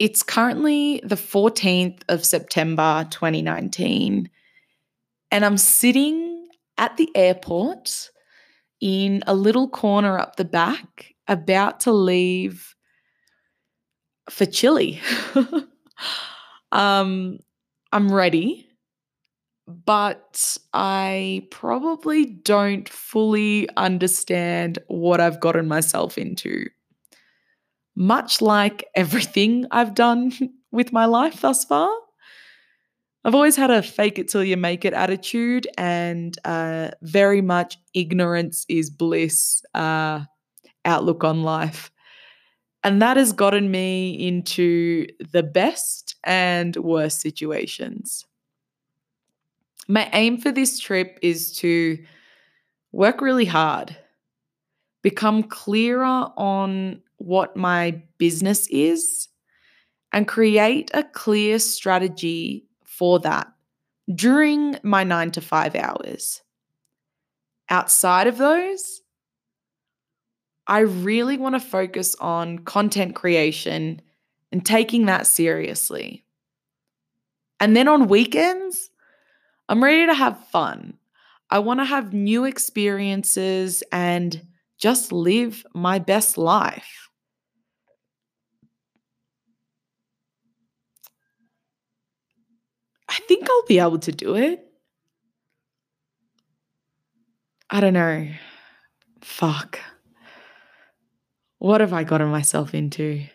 it's currently the 14th of September 2019, and I'm sitting at the airport in a little corner up the back, about to leave for Chile. um, I'm ready, but I probably don't fully understand what I've gotten myself into. Much like everything I've done with my life thus far, I've always had a fake it till you make it attitude and uh, very much ignorance is bliss uh, outlook on life. And that has gotten me into the best and worst situations. My aim for this trip is to work really hard, become clearer on what my business is, and create a clear strategy for that during my nine to five hours. Outside of those, I really want to focus on content creation and taking that seriously. And then on weekends, I'm ready to have fun. I want to have new experiences and just live my best life. I think I'll be able to do it. I don't know. Fuck. What have I gotten myself into?